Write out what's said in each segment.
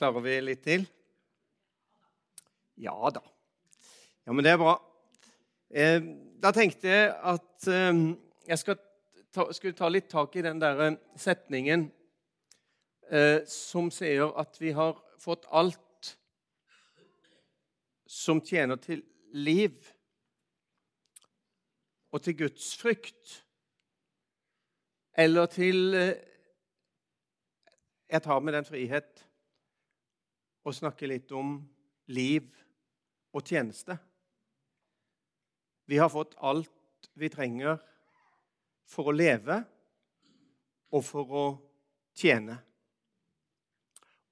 Klarer vi litt til? Ja da. Ja, men det er bra. Eh, da tenkte jeg at eh, jeg ta, skulle ta litt tak i den der setningen eh, som sier at vi har fått alt som tjener til liv og til Guds frykt, eller til Jeg tar med den frihet å snakke litt om liv og tjeneste. Vi har fått alt vi trenger for å leve og for å tjene.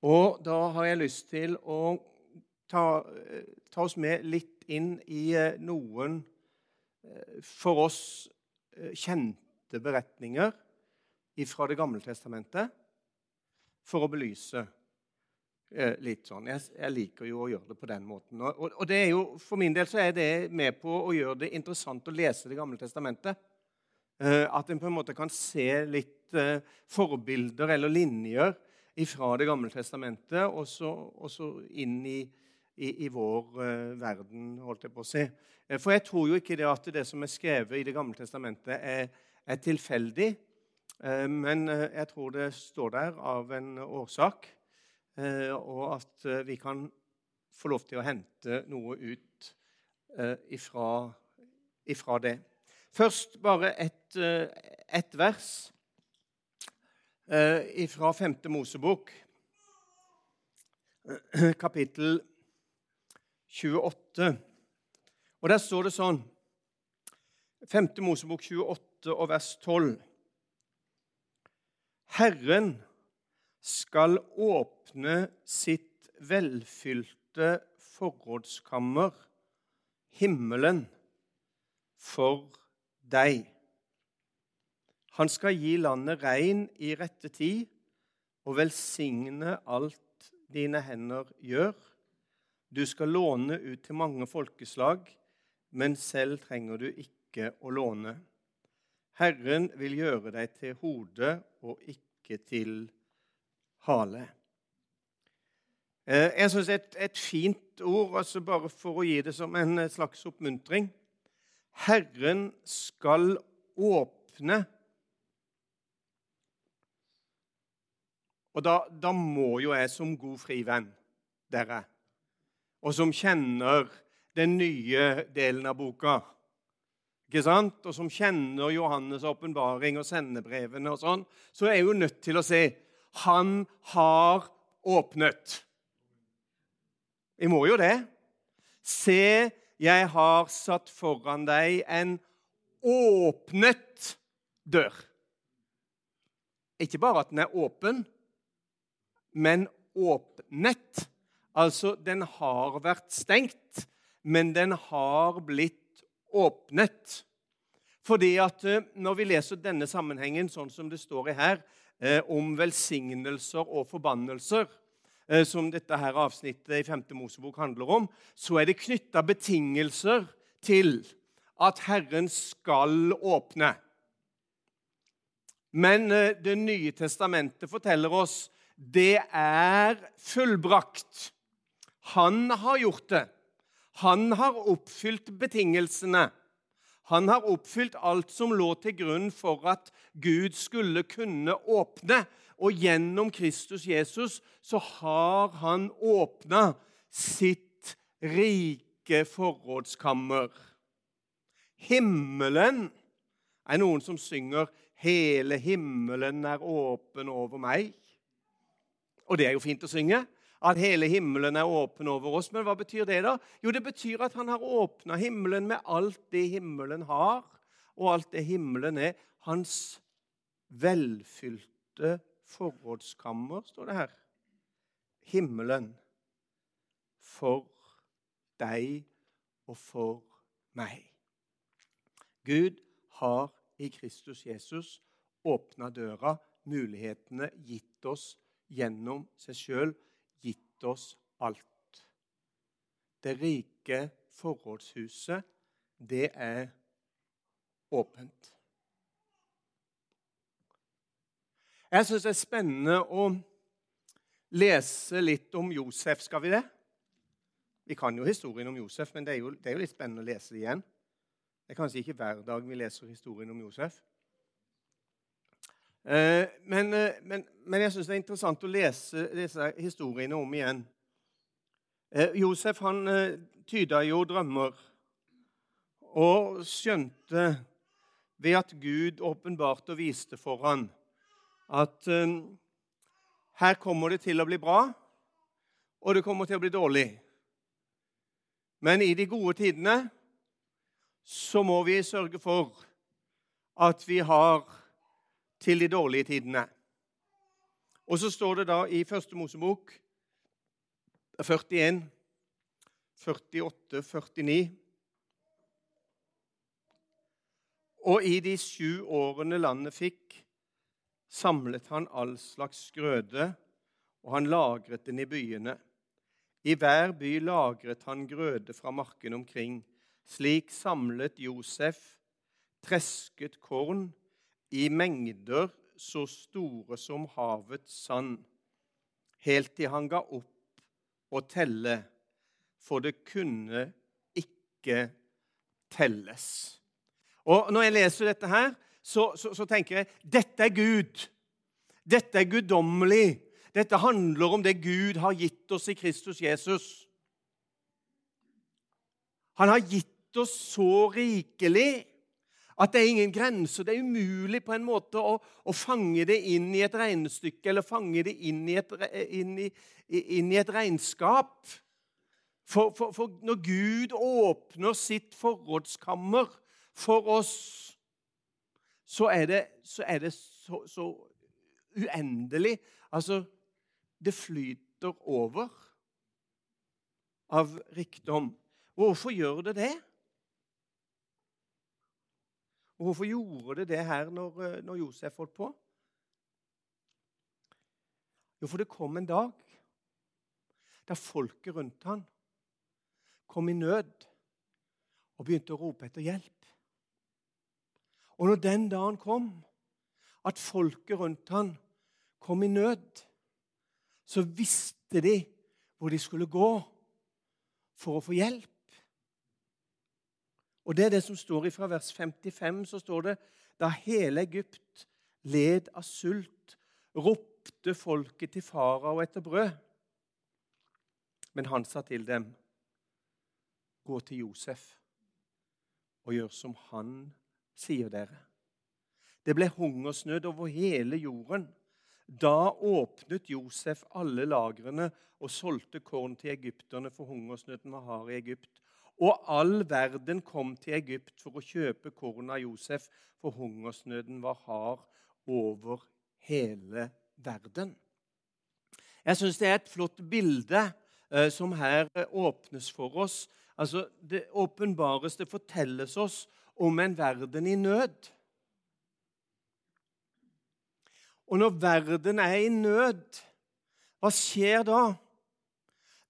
Og da har jeg lyst til å ta, ta oss med litt inn i eh, noen eh, for oss eh, kjente beretninger fra Det gamle testamentet for å belyse litt sånn. Jeg, jeg, liker jo å gjøre det på den måten. Og, og, det er jo, For min del så er det med på å gjøre det interessant å lese Det gamle testamentet. Eh, at en på en måte kan se litt eh, forbilder eller linjer fra Det gamle testamentet og så, inn i, i, i vår verden, holdt jeg på å si. For jeg tror jo ikke det at det som er skrevet i Det gamle testamentet, er, er tilfeldig. Men jeg tror det står der av en årsak. Eh, og at eh, vi kan få lov til å hente noe ut eh, ifra, ifra det. Først bare et, et vers fra 5. Mosebok, kapittel 28. Og der står det sånn 5. Mosebok 28 og vers 12. Herren skal åpne sitt velfylte forrådskammer, himmelen, for deg. Han skal gi landet regn i rette tid og velsigne alt dine hender gjør. Du skal låne ut til mange folkeslag, men selv trenger du ikke å låne. Herren vil gjøre deg til hode og ikke til hode hale. Eh, jeg syns et, et fint ord, altså bare for å gi det som en slags oppmuntring Herren skal åpne Og da, da, må jo jeg som god frivenn, dere, og som kjenner den nye delen av boka, ikke sant? og som kjenner Johannes' åpenbaring og sendebrevene og sånn, så er jeg jo nødt til å si han har åpnet. Vi må jo det. Se, jeg har satt foran deg en åpnet dør. Ikke bare at den er åpen, men åpnet. Altså, den har vært stengt, men den har blitt åpnet. Fordi at eh, Når vi leser denne sammenhengen sånn som det står i her, Eh, om velsignelser og forbannelser, eh, som dette her avsnittet i 5. Mosebok handler om, så er det knytta betingelser til at Herren skal åpne. Men eh, Det nye testamentet forteller oss det er fullbrakt. Han har gjort det. Han har oppfylt betingelsene. Han har oppfylt alt som lå til grunn for at Gud skulle kunne åpne. Og gjennom Kristus Jesus så har han åpna sitt rike forrådskammer. Himmelen er noen som synger 'Hele himmelen er åpen over meg'. Og det er jo fint å synge at hele himmelen er åpen over oss. Men hva betyr det? da? Jo, det betyr at han har åpna himmelen med alt det himmelen har, og alt det himmelen er. Hans velfylte forrådskammer, står det her. Himmelen for deg og for meg. Gud har i Kristus Jesus åpna døra, mulighetene gitt oss gjennom seg sjøl gitt oss alt. Det rike forrådshuset, det er åpent. Jeg syns det er spennende å lese litt om Josef. Skal vi det? Vi kan jo historien om Josef, men det er jo, det er jo litt spennende å lese det igjen. Det er kanskje ikke hver dag vi leser historien om Josef. Eh, men, eh, men, men, jeg syns det er interessant å lese disse historiene om igjen. Eh, Josef han tyda jo drømmer og skjønte ved at Gud åpenbarte og viste for ham at her kommer det til å bli bra, og det kommer til å bli dårlig. Men i de gode tidene så må vi sørge for at vi har til de dårlige tidene. Og så står det da i Første Mosebok 41, 48, 49 Og i de sju årene landet fikk, samlet han all slags grøde, og han lagret den i byene. I hver by lagret han grøde fra marken omkring. Slik samlet Josef tresket korn i mengder så store som havets sand, helt til han ga opp å telle, for det kunne ikke telles. Og Når jeg leser dette her, så, så, så tenker jeg dette er Gud. Dette er guddommelig. Dette handler om det Gud har gitt oss i Kristus Jesus. Han har gitt oss så rikelig at det er ingen grenser. Det er umulig på en måte å, å fange det inn i et regnestykke eller fange det inn i et, inn i, inn i et regnskap. For, for, for, når Gud åpner sitt forrådskammer for oss, så er det så, er det så, så uendelig. Altså, det flyter over av rikdom. Hvorfor gjør det det? Og hvorfor gjorde det det her når, eh, når Josef holdt på? Jo, for det kom en dag da folket rundt han kom i nød og begynte å rope etter hjelp. Og når den dagen kom, at folket rundt han kom i nød, så visste de hvor de skulle gå for å få hjelp. Og Det er det som står fra vers 55. så står det da hele Egypt led av sult, ropte folket til farao etter brød. Men han sa til dem, gå til Josef og gjør som han sier dere. Det ble hungersnød over hele jorden. Da åpnet Josef alle lagrene og solgte korn til egypterne, for hungersnøden var hard i Egypt. Og all verden kom til Egypt for å kjøpe korn av Josef, for hungersnøden var hard over hele verden. Jeg syns det er et flott bilde eh, som her eh, åpnes for oss. Altså, Det åpenbareste fortelles oss om en verden i nød. Og når verden er i nød, hva skjer da?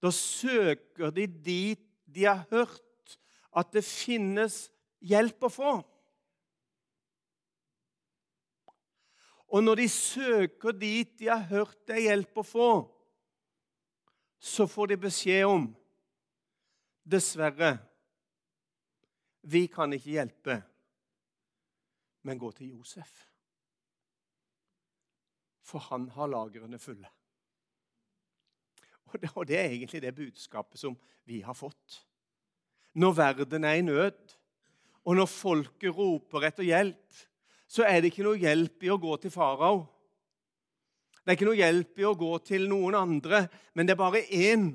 Da søker de dit de har hørt at det finnes hjelp å få. Og når de søker dit de har hørt det er hjelp å få, så får de beskjed om Dessverre, vi kan ikke hjelpe, men gå til Josef. For han har lagrene fulle. Og det, er egentlig det budskapet som vi har fått. Når verden er i nød, og når folket roper etter hjelp, så er det ikke noe hjelp i å gå til farao. Det er ikke noe hjelp i å gå til noen andre, men det er bare én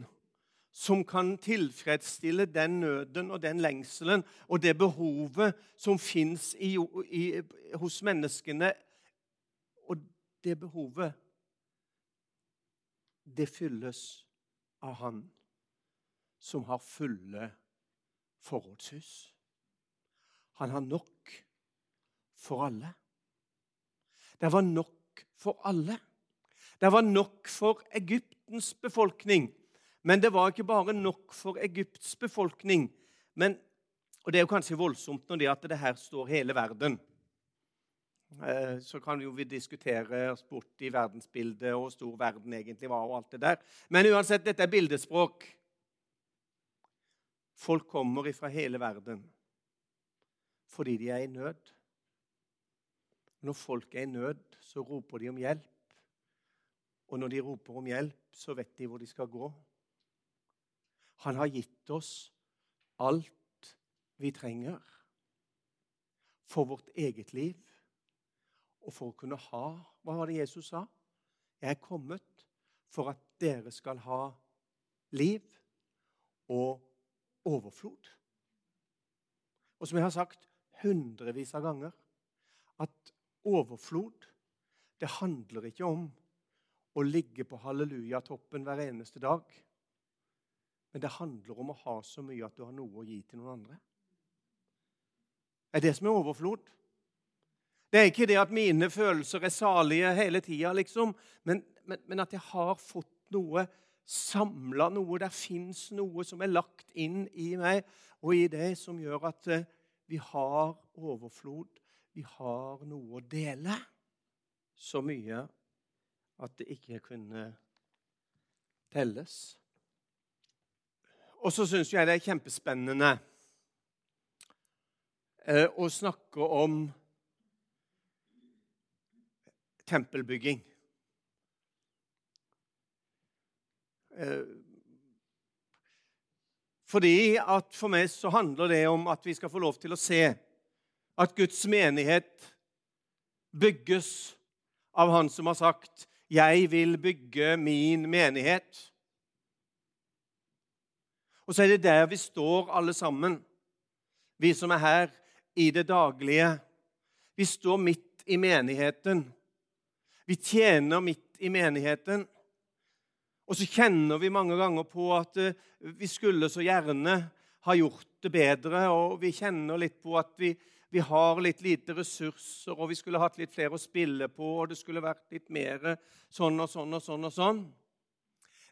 som kan tilfredsstille den nøden og den lengselen og det behovet som fins hos menneskene. Og det behovet det fylles av Han som har fulle forrådshus. Han har nok for alle. Det var nok for alle. Det var nok for Egyptens befolkning. Men det var ikke bare nok for Egypts befolkning. Men, og Det er jo kanskje voldsomt når det at det her står hele verden. Eh, så kan vi jo diskutere oss bort i verdensbildet og hvor stor verden egentlig var. og alt det der. Men uansett, dette er bildespråk. Folk kommer fra hele verden fordi de er i nød. Når folk er i nød, så roper de om hjelp. Og når de roper om hjelp, så vet de hvor de skal gå. Han har gitt oss alt vi trenger for vårt eget liv og for å kunne ha Hva var det Jesus sa? Jeg er kommet for at dere skal ha liv og overflod. Og som jeg har sagt hundrevis av ganger, at overflod det handler ikke om å ligge på hallelujatoppen hver eneste dag. Men det handler om å ha så mye at du har noe å gi til noen andre. Det er det som er overflod. Det er ikke det at mine følelser er salige hele tida, liksom, men, men, men, at jeg har fått noe samla, noe Der fins noe som er lagt inn i meg og i det, som gjør at eh, vi har overflod. Vi har noe å dele. Så mye at det ikke kunne telles. Og så syns jeg det er kjempespennende eh, å snakke om tempelbygging. Eh, fordi at For meg så handler det om at vi skal få lov til å se at Guds menighet bygges av Han som har sagt 'Jeg vil bygge min menighet'. Og så er det der vi står, alle sammen, vi som er her i det daglige. Vi står midt i menigheten. Vi tjener midt i menigheten. Og så kjenner vi mange ganger på at eh, vi skulle så gjerne ha gjort det bedre, og vi kjenner litt på at vi, vi har litt lite ressurser, og vi skulle hatt litt flere å spille på, og det skulle vært litt mer sånn og sånn og sånn og sånn.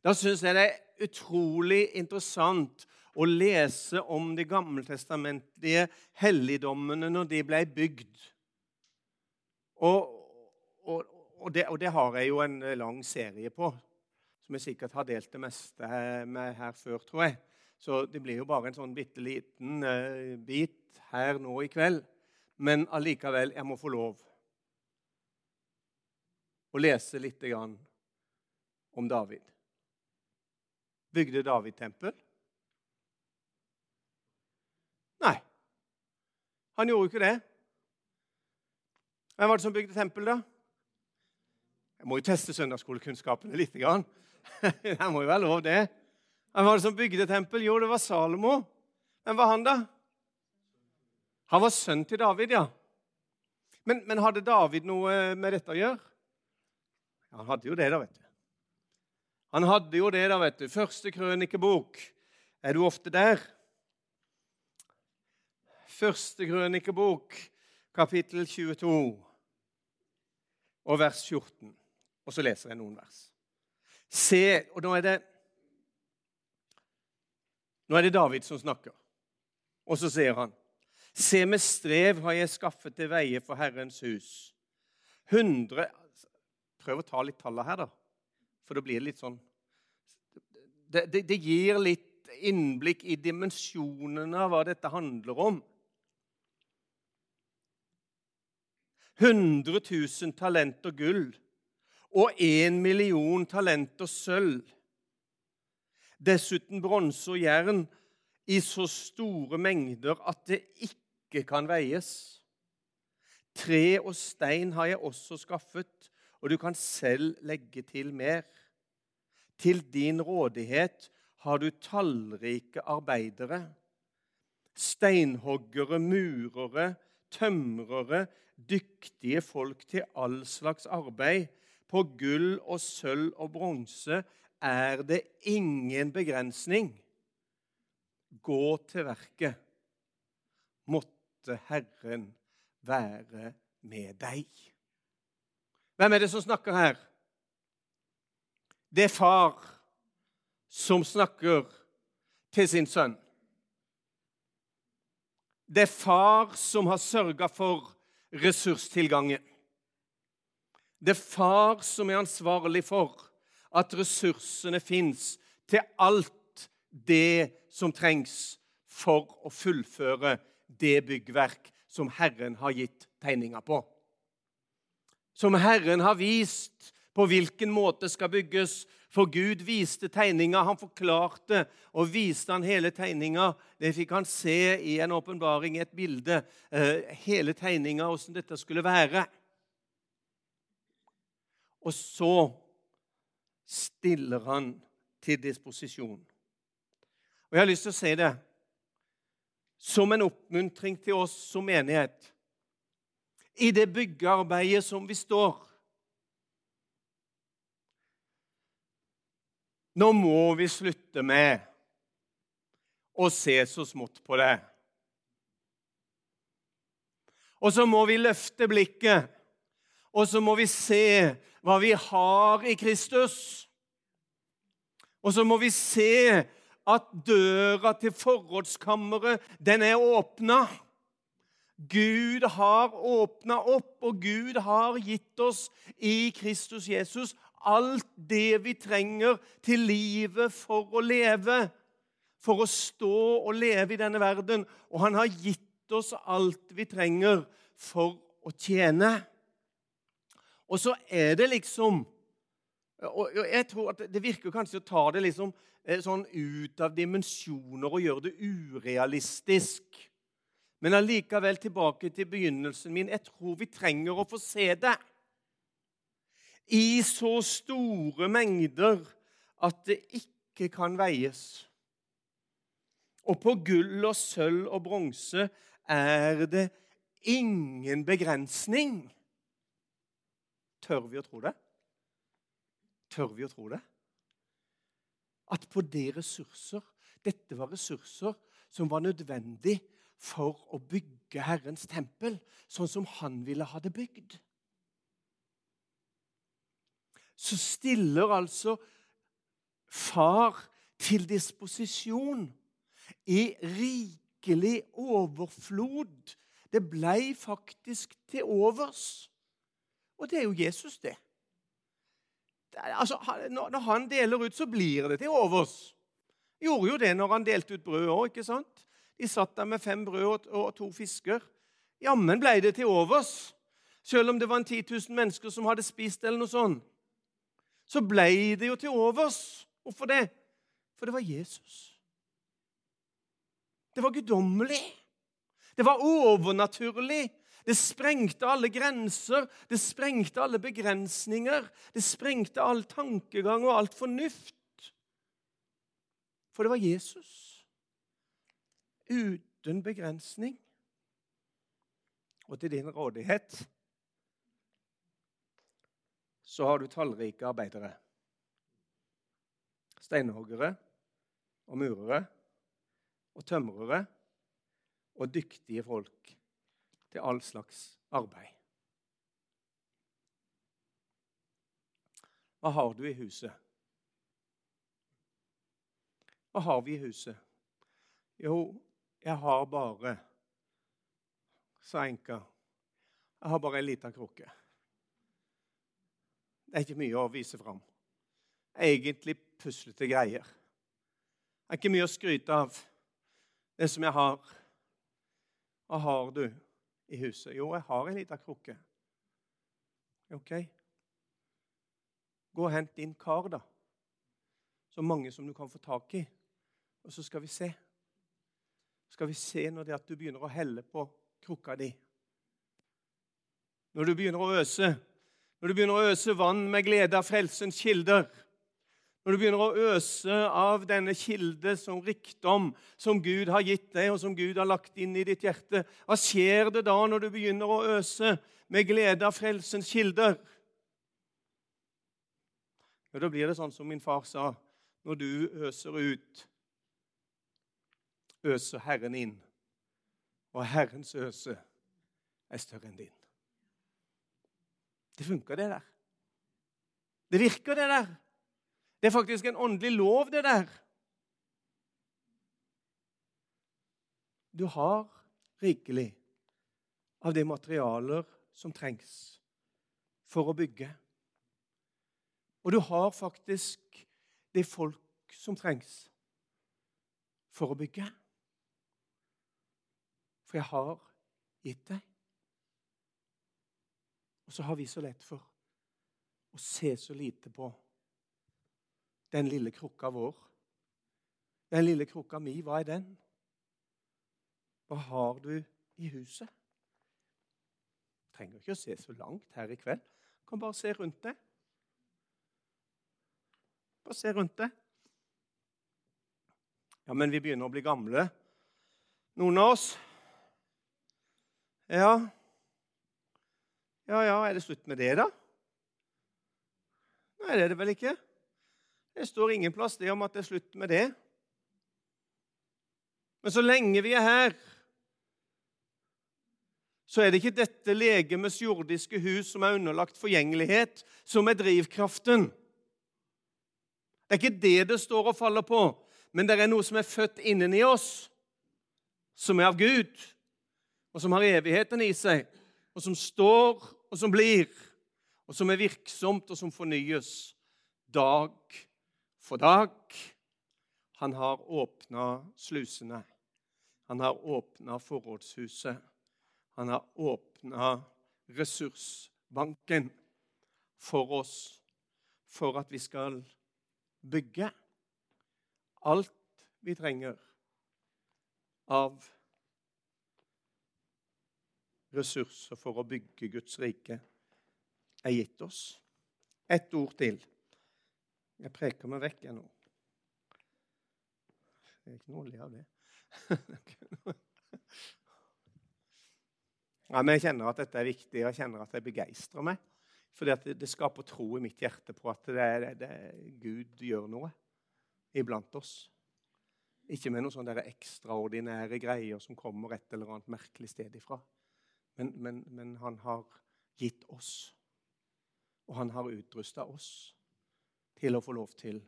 Da syns jeg det er utrolig interessant å lese om de gammeltestamentlige helligdommene når de ble bygd. Og, og, og, det, og det har jeg jo en lang serie på som jeg sikkert har delt det meste med her før, tror jeg. Så det blir jo bare en sånn bitte liten uh, bit her nå i kveld. Men allikevel, jeg må få lov å lese litt om David. Bygde David tempel? Nei, han gjorde ikke det. Hvem var det som bygde tempel, da? Jeg må jo teste søndagsskolekunnskapene litt. Det må jo være lov, det. Hvem var det som bygde tempel? Jo, det var Salomo. Hvem var han, da? Han var sønn til David, ja. Men, men hadde David noe med dette å gjøre? Ja, han hadde jo det, da, vet du. Han hadde jo det, da, vet du. Første krønikebok. Er du ofte der? Første krønikebok, kapittel 22 og vers 14. Og så leser jeg noen vers. Se Og nå er det Nå er det David som snakker. Og så sier han Se, med strev har jeg skaffet til veie for Herrens hus. 100 Prøv å ta litt tallet her, da. For da blir det litt sånn det, det, det gir litt innblikk i dimensjonene av hva dette handler om. 100 000 talenter gull og én million talenter sølv. Dessuten bronse og jern i så store mengder at det ikke kan veies. Tre og stein har jeg også skaffet, og du kan selv legge til mer. Til din rådighet har du tallrike arbeidere. Steinhoggere, murere, tømrere, dyktige folk til all slags arbeid på gull og sølv og bronse er det ingen begrensning. Gå til verket. Måtte Herren være med deg. Hvem er det som snakker her? Det er far som snakker til sin sønn. Det er far som har sørga for ressurstilgangen. Det er far som er ansvarlig for at ressursene fins til alt det som trengs for å fullføre det byggverk som Herren har gitt tegninger på. Som Herren har vist på hvilken måte skal bygges. For Gud viste tegninga, han forklarte og viste han hele tegninga. Det fikk han se i en åpenbaring, et bilde. Eh, hele tegninga, åssen dette skulle være. Og så stiller han til disposisjon. Og Jeg har lyst til å si det som en oppmuntring til oss som menighet. I det byggearbeidet som vi står. Nå må vi slutte med å se så smått på det. Og så må vi løfte blikket, og så må vi se hva vi har i Kristus. Og så må vi se at døra til forrådskammeret, den er åpna. Gud har åpna opp, og Gud har gitt oss i Kristus Jesus alt det vi trenger til livet for å leve. For å stå og leve i denne verden. Og han har gitt oss alt vi trenger for å tjene. Og så er det liksom og jeg tror at Det virker kanskje å ta det liksom eh, sånn ut av dimensjoner og gjøre det urealistisk. Men allikevel tilbake til begynnelsen min. Jeg tror vi trenger å få se det i så store mengder at det ikke kan veies. Og på gull og sølv og bronse er det ingen begrensning. Tør vi å tro det? Tør vi å tro det? At på det ressurser Dette var ressurser som var nødvendig for å bygge Herrens tempel sånn som han ville ha det bygd. Så stiller altså far til disposisjon i rikelig overflod. Det blei faktisk til overs. Og det er jo Jesus, det. Altså, når han deler ut, så blir det til overs. Gjorde jo det når han delte ut brød òg, ikke sant? De satt der med fem brød og to fisker. Jammen ble det til overs. Selv om det var en 10 000 mennesker som hadde spist, eller noe sånt, så ble det jo til overs. Hvorfor det? For det var Jesus. Det var guddommelig. Det var overnaturlig. Det sprengte alle grenser, det sprengte alle begrensninger. Det sprengte all tankegang og alt fornuft. For det var Jesus. Uten begrensning. Og til din rådighet så har du tallrike arbeidere. Steinhoggere og murere og tømrere og dyktige folk til all slags arbeid. Hva har du i huset? Hva har vi i huset? Jo, jeg har bare sa enka. Jeg har bare ei lita krukke. Det er ikke mye å vise fram. Egentlig puslete greier. Det er ikke mye å skryte av, det som jeg har. Hva har du? I huset? Jo, jeg har en liten krukke. OK. Gå og hent din kar, da. Så mange som du kan få tak i. Og så skal vi se. Skal vi se når det at du begynner å helle på krukka di. Når du begynner å øse. Når du begynner å øse vann med glede av frelsens kilder. Når du begynner å øse av denne kilde som rikdom som Gud har gitt deg, og som Gud har lagt inn i ditt hjerte, hva skjer det da når du begynner å øse med glede av frelsens kilder? Ja, Da blir det sånn som min far sa, når du øser ut, øser Herren inn. Og Herrens øse er større enn din. Det funker, det der. Det virker, det der. Det er faktisk en åndelig lov, det der. Du har rikelig av de materialer som trengs for å bygge. Og du har faktisk det folk som trengs for å bygge. For jeg har gitt deg. Og så har vi så lett for å se så lite på den lille krukka vår. Den lille krukka mi, hva er den? Hva har du i huset? Du trenger ikke å se så langt her i kveld. Du kan bare se rundt deg. Bare se rundt deg. Ja, men vi begynner å bli gamle, noen av oss. Ja Ja, ja, er det slutt med det, da? Nei, det er det vel ikke. Det står ingen plass det om at det er slutt med det. Men så lenge vi er her, så er det ikke dette legemets jordiske hus som er underlagt forgjengelighet, som er drivkraften. Det er ikke det det står og faller på, men det er noe som er født inni oss, som er av Gud, og som har evigheten i seg, og som står, og som blir, og som er virksomt, og som fornyes dag for dag. Han har åpna slusene. Han har åpna forrådshuset. Han har åpna ressursbanken for oss for at vi skal bygge alt vi trenger av ressurser for å bygge Guds rike, er gitt oss. Ett ord til. Jeg preker meg vekk jeg nå. Det er ikke noe å le av det. ja, men jeg kjenner at dette er viktig, og jeg kjenner at det begeistrer meg. For det, det, skaper tro i mitt hjerte på at det, det, Gud gjør noe iblant oss. Ikke med noen sånne ekstraordinære greier som kommer et eller annet merkelig sted ifra. Men, men, men han har gitt oss, og han har utrusta oss til å få lov til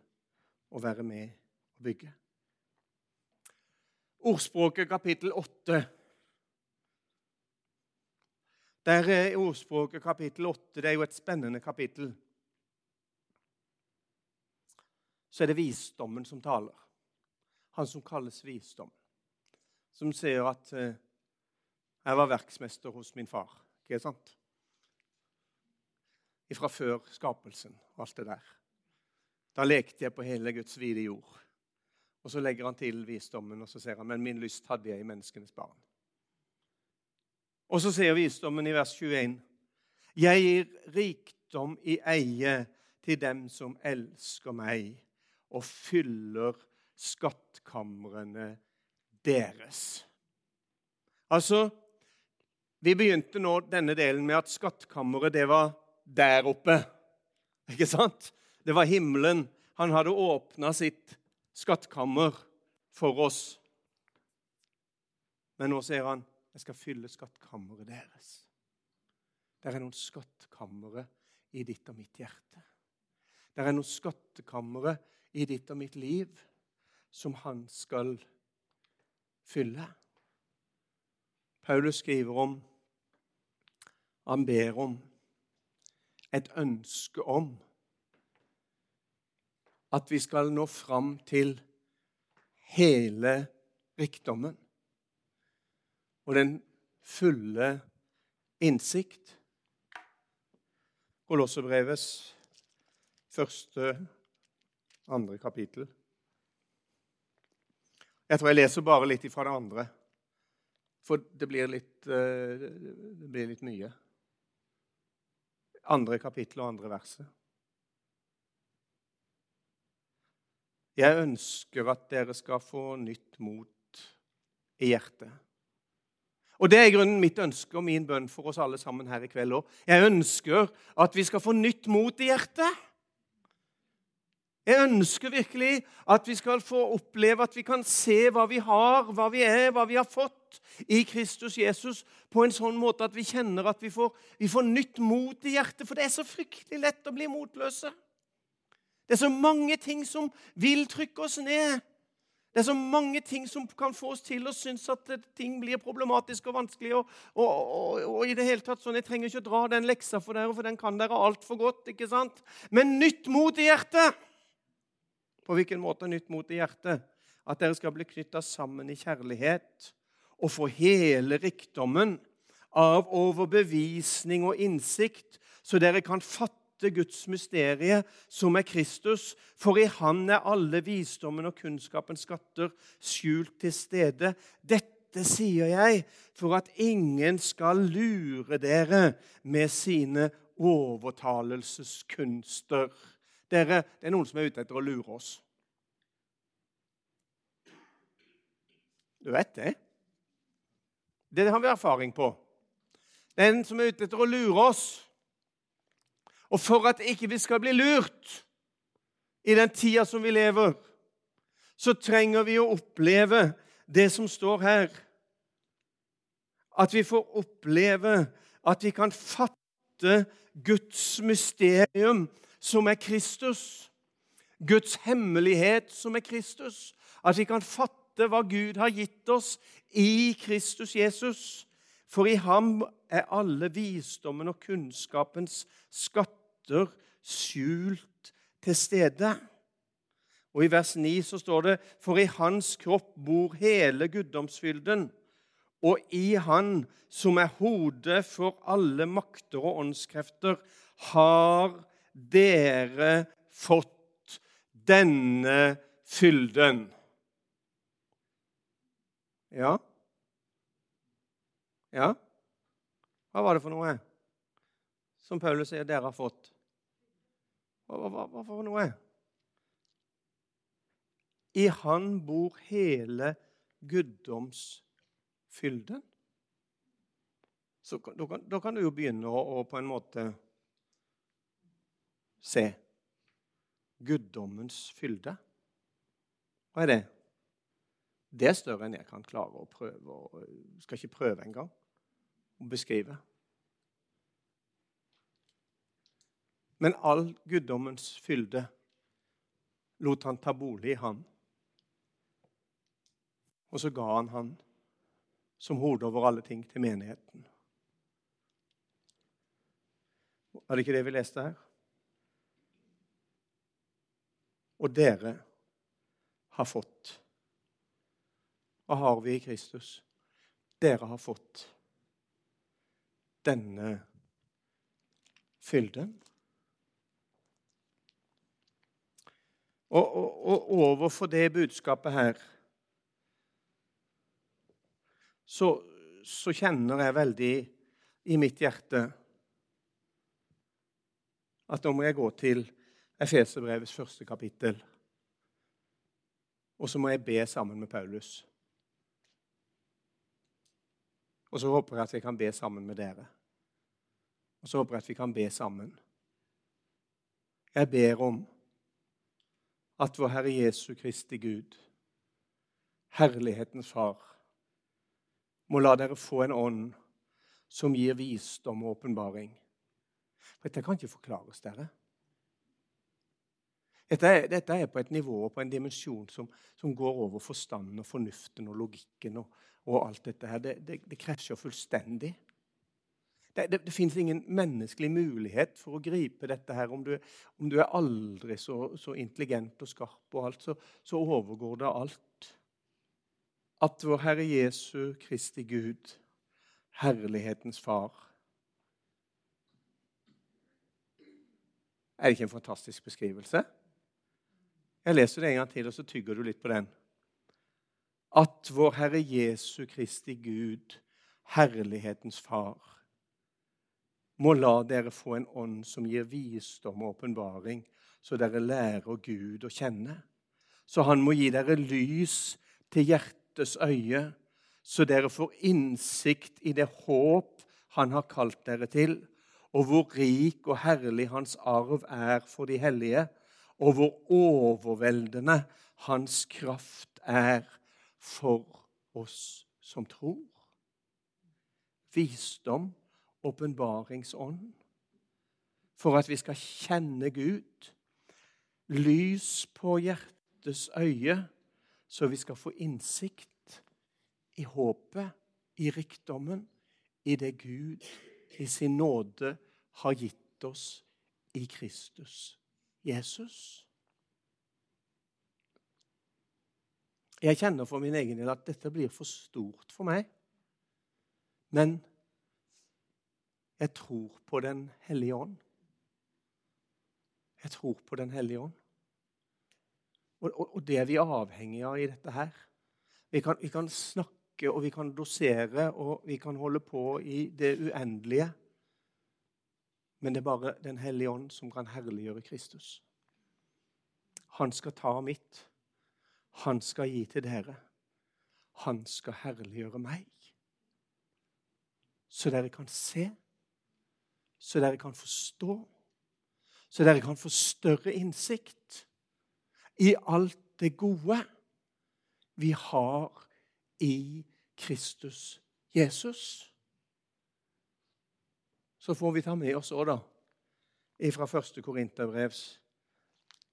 å være med og bygge. Ordspråket kapittel 8. Der er ordspråket kapittel 8. Det er jo et spennende kapittel. Så er det visdommen som taler. Han som kalles visdom. Som sier at eh, 'Jeg var verksmester hos min far'. Ikke sant? Fra før skapelsen og alt det der. Da lekte jeg på hele Guds vide jord. Og så legger han til visdommen, og så ser han, 'Men min lyst hadde jeg i menneskenes barn'. Og så sier visdommen i vers 21.: Jeg gir rikdom i eie til dem som elsker meg, og fyller skattkamrene deres. Altså, Vi begynte nå denne delen med at skattkammeret det var der oppe. Ikke sant? Det var himmelen. Han hadde åpna sitt skattkammer for oss. Men nå sier han jeg skal fylle skattkammeret deres. Det er noen skattkamre i ditt og mitt hjerte. Det er noen skattkamre i ditt og mitt liv som han skal fylle. Paulus skriver om Han ber om et ønske om at vi skal nå fram til hele rikdommen og den fulle innsikt. Kolossebrevets første, andre kapittel. Jeg tror jeg leser bare litt fra det andre, for det blir litt, eh, det blir litt mye. Andre kapittel og andre verset. Jeg ønsker at dere skal få nytt mot i hjertet. Og Det er i grunnen mitt ønske og min bønn for oss alle sammen her i kveld òg. Jeg ønsker at vi skal få nytt mot i hjertet. Jeg ønsker virkelig at vi skal få oppleve at vi kan se hva vi har, hva vi er, hva vi har fått i Kristus Jesus, på en sånn måte at vi kjenner at vi får, vi får nytt mot i hjertet. For det er så fryktelig lett å bli motløse. Det er så mange ting som vil trykke oss ned. Det er så mange ting som kan få oss til å synes at ting blir problematisk og vanskelig. Og, og, og, og, i det hele tatt sånn, Jeg trenger ikke å dra den leksa for dere, for den kan dere altfor godt. ikke sant? Men nytt mot i hjertet! På hvilken måte nytt mot i hjertet? At dere skal bli knytta sammen i kjærlighet og få hele rikdommen av overbevisning og innsikt, så dere kan fatte Guds mysterie, som er Kristus. For i Han er alle visdommen og kunnskapens skatter skjult til stede. Dette sier jeg for at ingen skal lure dere med sine overtalelseskunster. Dere, det er noen som er ute etter å lure oss. Du vet det? Det har vi erfaring på. Den som er ute etter å lure oss. Og for at ikke vi skal bli lurt i den tida som vi lever, så trenger vi å oppleve det som står her. At vi får oppleve at vi kan fatte Guds mysterium, som er Kristus. Guds hemmelighet, som er Kristus. At vi kan fatte hva Gud har gitt oss i Kristus Jesus. For i ham er alle visdommen og kunnskapens skatter skjult til stede. Og I vers 9 så står det For i hans kropp bor hele guddomsfylden, og i han, som er hodet for alle makter og åndskrefter, har dere fått denne fylden. Ja? Ja? Hva var det for noe som Paulus sier dere har fått? Hva, hva, hva for noe? I Han bor hele guddomsfylden. Så da kan, da kan, du jo begynne å, å på en måte se guddommens fylde. Hva er det? Det er større enn jeg kan klare å prøve. Og skal ikke prøve engang å beskrive. Men all guddommens fylde lot han ta bolig i han. Og så ga han han som hode over alle ting til menigheten. Er det ikke det vi leste her? Og dere har fått hva har vi i Kristus? Dere har fått denne fylden. Og, og, og overfor det budskapet her så, så kjenner jeg veldig i mitt hjerte at nå må jeg gå til Efeserbrevets første kapittel. Og så må jeg be sammen med Paulus. Og så håper jeg at vi kan be sammen med dere. Og så håper jeg at vi kan be sammen. Jeg ber om at vår Herre Jesu Kristi Gud, Herlighetens Far, må la dere få en ånd som gir visdom og åpenbaring. Dette kan ikke forklares, dere. Dette er, dette er, på et nivå og på en dimensjon som, som, går over forstanden og fornuften og logikken. og og alt dette her, det, det, det krasjer fullstendig. Det, det, det fins ingen menneskelig mulighet for å gripe dette her. Om du, om du er aldri så, så, intelligent og skarp, og alt, så, så, overgår det alt. At vår Herre Jesu Kristi Gud, herlighetens Far Er det ikke en fantastisk beskrivelse? Jeg leser det en gang til, og så tygger du litt på den at vår Herre Jesu Kristi Gud, herlighetens Far, må la dere få en ånd som gir visdom og åpenbaring, så dere lærer Gud å kjenne. Så han må gi dere lys til hjertets øye, så dere får innsikt i det håp han har kalt dere til, og hvor rik og herlig hans arv er for de hellige, og hvor overveldende hans kraft er for oss som tror. Visdom, åpenbaringsånd, for at vi skal kjenne Gud. Lys på hjertets øye, så vi skal få innsikt i håpet, i rikdommen, i det Gud i sin nåde har gitt oss i Kristus Jesus. Jeg kjenner for min egen del at dette blir for stort for meg. Men jeg tror på Den hellige ånd. Jeg tror på Den hellige ånd. Og, og, og det er vi avhengige av i dette her. Vi kan, vi kan snakke og vi kan dosere og vi kan holde på i det uendelige. Men det er bare Den hellige ånd som kan herliggjøre Kristus. Han skal ta mitt. Han skal gi til dere. Han skal herliggjøre meg. Så dere kan se, så dere kan forstå, så dere kan få større innsikt i alt det gode vi har i Kristus Jesus. Så får vi ta med oss òg, da, fra 1. Korinterbrevs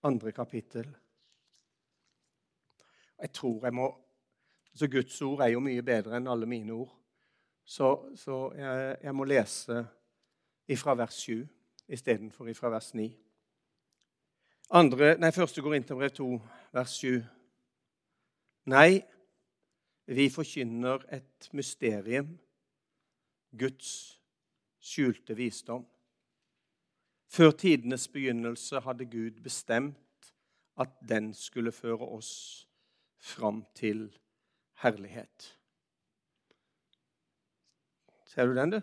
andre kapittel. Jeg tror jeg må så Guds ord er jo mye bedre enn alle mine ord. Så, så jeg, jeg, må lese ifra vers 7 istedenfor ifra vers 9. Andre, nei, Første brev 2, vers 7. Nei, vi forkynner et mysterium, Guds skjulte visdom. Før tidenes begynnelse hadde Gud bestemt at den skulle føre oss fram til herlighet. Ser du den, du?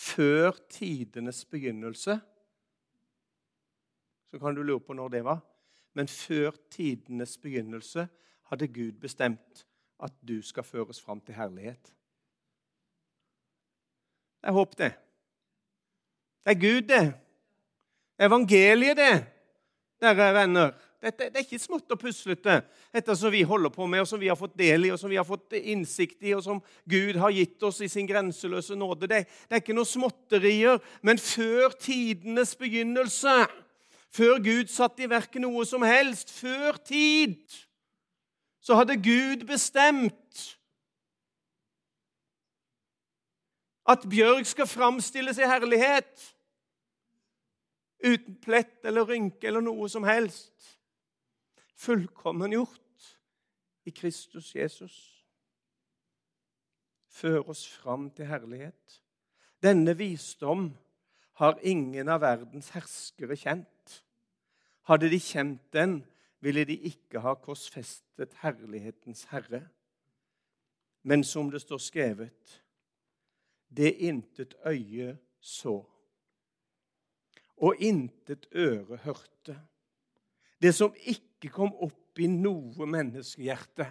Før tidenes begynnelse. Så kan du lure på når det var. Men før tidenes begynnelse hadde Gud bestemt at du skal føres fram til herlighet. Jeg håper det. Det er Gud, det. Evangeliet, det, dere venner. Dette, det er ikke smått og puslete, dette som vi holder på med, og som vi har fått del i, og som vi har fått innsikt i, og som Gud har gitt oss i sin grenseløse nåde. Det, det er ikke noe småtterier. Men før tidenes begynnelse, før Gud satte i verk noe som helst, før tid, så hadde Gud bestemt at Bjørg skal framstilles i herlighet uten plett eller rynke eller noe som helst. Fullkommen gjort i Kristus Jesus. Før oss fram til herlighet. Denne visdom har ingen av verdens herskere kjent. Hadde de kjent den, ville de ikke ha korsfestet herlighetens herre. Men som det står skrevet, det intet øye så og intet øre hørte. Det som ikke kom opp i noe menneskehjerte.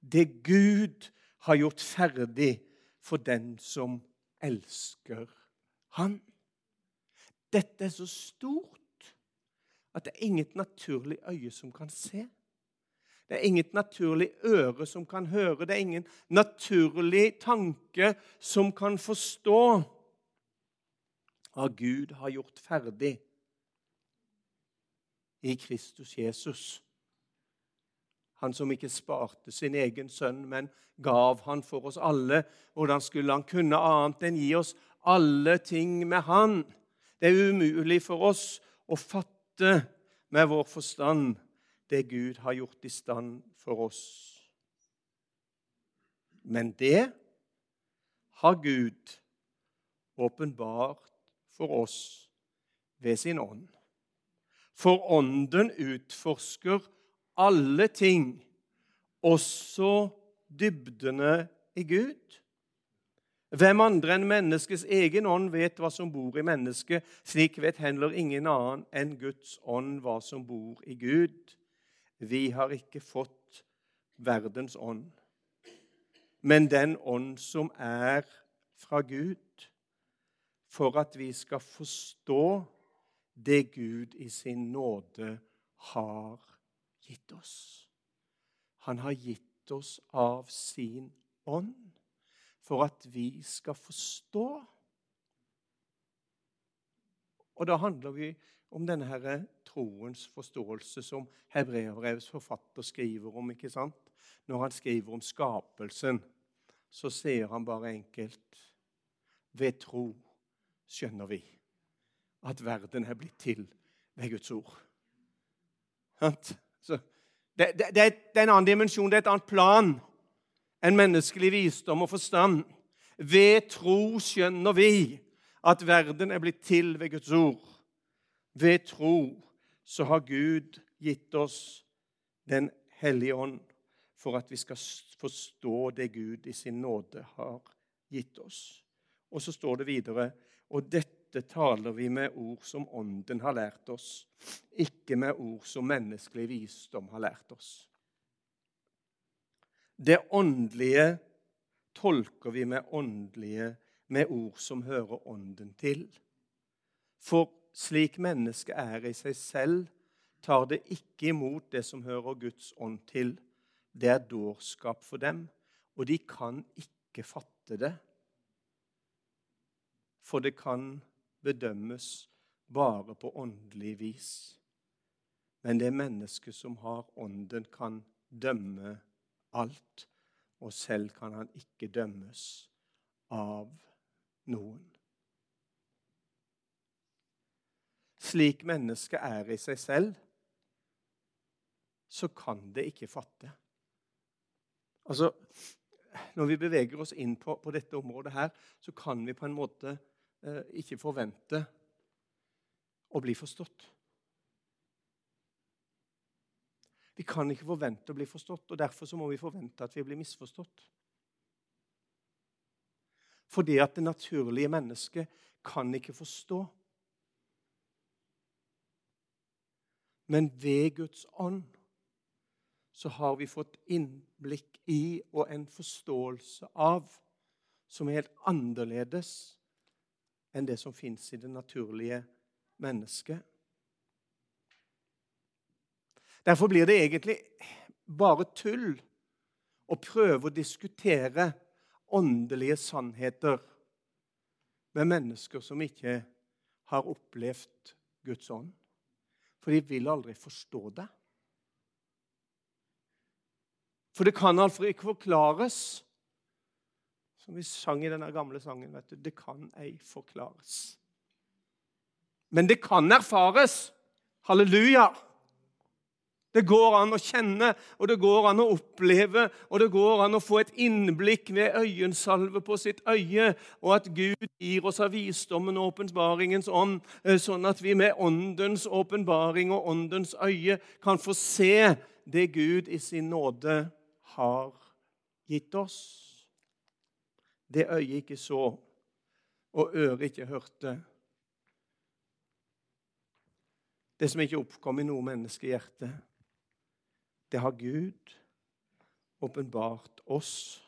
Det Gud har gjort ferdig for den som elsker Han. Dette er så stort at det er inget naturlig øye som kan se. Det er inget naturlig øre som kan høre. Det er ingen naturlig tanke som kan forstå hva Gud har gjort ferdig i Kristus Jesus. Han som ikke sparte sin egen sønn, men gav han for oss alle. Hvordan skulle han kunne annet enn gi oss alle ting med han? Det er umulig for oss å fatte med vår forstand det Gud har gjort i stand for oss. Men det har Gud åpenbart for oss ved sin ånd. For Ånden utforsker alle ting, også dybdene i Gud. Hvem andre enn menneskets egen ånd vet hva som bor i mennesket? Slik vet heller ingen annen enn Guds ånd hva som bor i Gud. Vi har ikke fått verdens ånd, men den ånd som er fra Gud for at vi skal forstå det Gud i sin nåde har gitt oss. Han har gitt oss av sin ånd for at vi skal forstå. Og da handler vi om denne her troens forståelse som Hebreabrevs forfatter skriver om. ikke sant? Når han skriver om skapelsen, så sier han bare enkelt Ved tro skjønner vi at verden er blitt til ved Guds ord. Så det, det, det, er en annen dimensjon, det er et annet plan enn menneskelig visdom og forstand. Ved tro skjønner vi at verden er blitt til ved Guds ord. Ved tro så har Gud gitt oss Den hellige ånd for at vi skal forstå det Gud i sin nåde har gitt oss. Og så står det videre Og dette taler vi med ord som Ånden har lært oss, ikke med ord som menneskelig visdom har lært oss. Det åndelige tolker vi med åndelige med ord som hører Ånden til. For slik mennesket er i seg selv, tar det ikke imot det som hører Guds ånd til. Det er dårskap for dem, og de kan ikke fatte det. For det kan bedømmes bare på åndelig vis. Men det mennesket som har ånden, kan dømme alt, og selv kan han ikke dømmes av noen. Slik mennesket er i seg selv, så kan det ikke fatte. Altså, Når vi beveger oss inn på, på dette området her, så kan vi på en måte ikke forvente å bli forstått. Vi kan ikke forvente å bli forstått, og derfor så må vi forvente at vi blir misforstått. Fordi at det naturlige mennesket kan ikke forstå. Men ved Guds ånd så har vi fått innblikk i og en forståelse av som er helt annerledes enn det som fins i det naturlige mennesket. Derfor blir det egentlig bare tull å prøve å diskutere åndelige sannheter med mennesker som ikke har opplevd Guds ånd. For de vil aldri forstå det. For det kan altså ikke forklares. Som vi sang i denne gamle sangen. vet du, Det kan ei forklares. Men det kan erfares. Halleluja! Det går an å kjenne, og det går an å oppleve, og det går an å få et innblikk ved øyensalve på sitt øye, og at Gud gir oss av visdommen og åpenbaringens ånd, eh, sånn at vi med åndens åpenbaring og åndens øye kan få se det Gud i sin nåde har gitt oss. Det øyet ikke så, og øret ikke hørte. Det som ikke oppkom i noe menneskehjerte, det har Gud åpenbart oss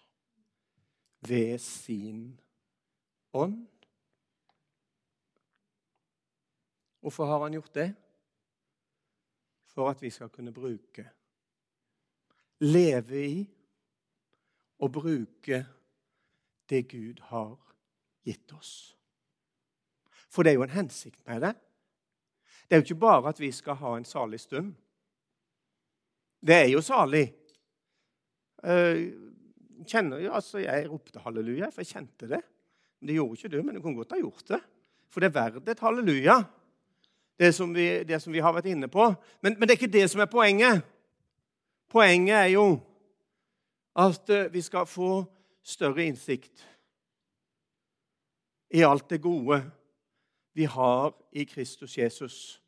ved sin ånd. Hvorfor har han gjort det? For at vi skal kunne bruke leve i og bruke det Gud har gitt oss. For det er jo en hensikt med det. Det er jo ikke bare at vi skal ha en salig stund. Det er jo salig. Uh, kjenner altså Jeg ropte halleluja, for jeg kjente det. Det gjorde ikke du, men du kunne godt ha gjort det. For det er verdt et halleluja, det som vi, det som vi har vært inne på. Men, men det er ikke det som er poenget. Poenget er jo at eh, vi skal få større innsikt i alt det gode vi har i Kristus Jesus.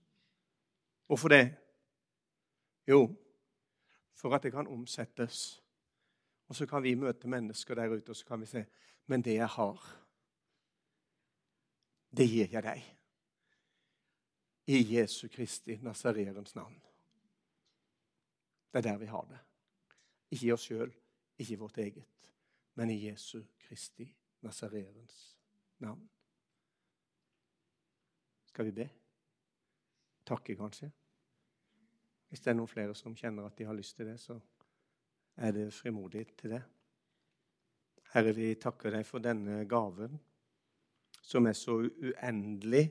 Hvorfor det? Jo, for at det kan omsettes. Og så kan vi møte mennesker der ute og så kan vi se Men det jeg har, det gir jeg deg. I Jesu Kristi Nasareens navn. Det er der vi har det. Ikke i oss sjøl, ikke i vårt eget, men i Jesu Kristi Nasareens navn. Skal vi be? Takke, kanskje? Hvis det er noen flere som kjenner at de har lyst til det, så er det frimodig til det. Herre, vi takker deg for denne gaven, som er så uendelig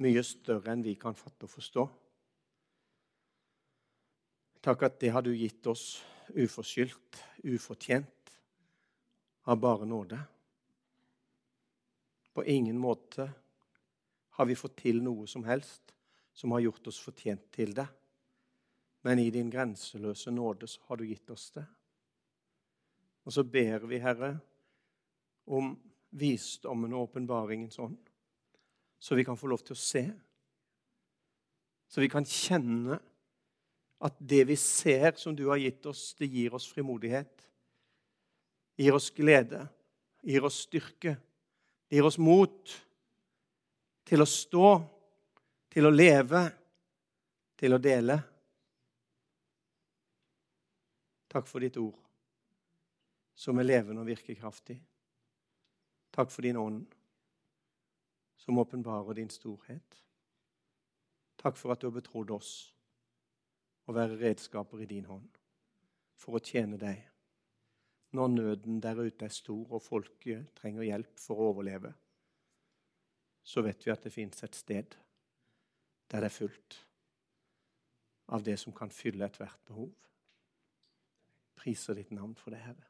mye større enn vi kan fatte og forstå. Takk at det har du gitt oss uforskyldt, ufortjent, av bare nåde. På ingen måte har vi fått til noe som helst som har gjort oss fortjent til det. Men i din grenseløse nåde så har du gitt oss det. Og så ber vi, Herre, om visdommen og åpenbaringens ånd, så vi kan få lov til å se. Så vi kan kjenne at det vi ser som du har gitt oss, det gir oss frimodighet. Gir oss glede, gir oss styrke, gir oss mot til å stå, til å leve, til å dele. Takk for ditt ord, som er levende og virkekraftig. Takk for din ånd, som åpenbarer din storhet. Takk for at du har betrodd oss å være redskaper i din hånd for å tjene deg når nøden der ute er stor og folket trenger hjelp for å overleve. Så vet vi at det fins et sted der det er fullt av det som kan fylle ethvert behov. Priser ditt navn for det, Herre.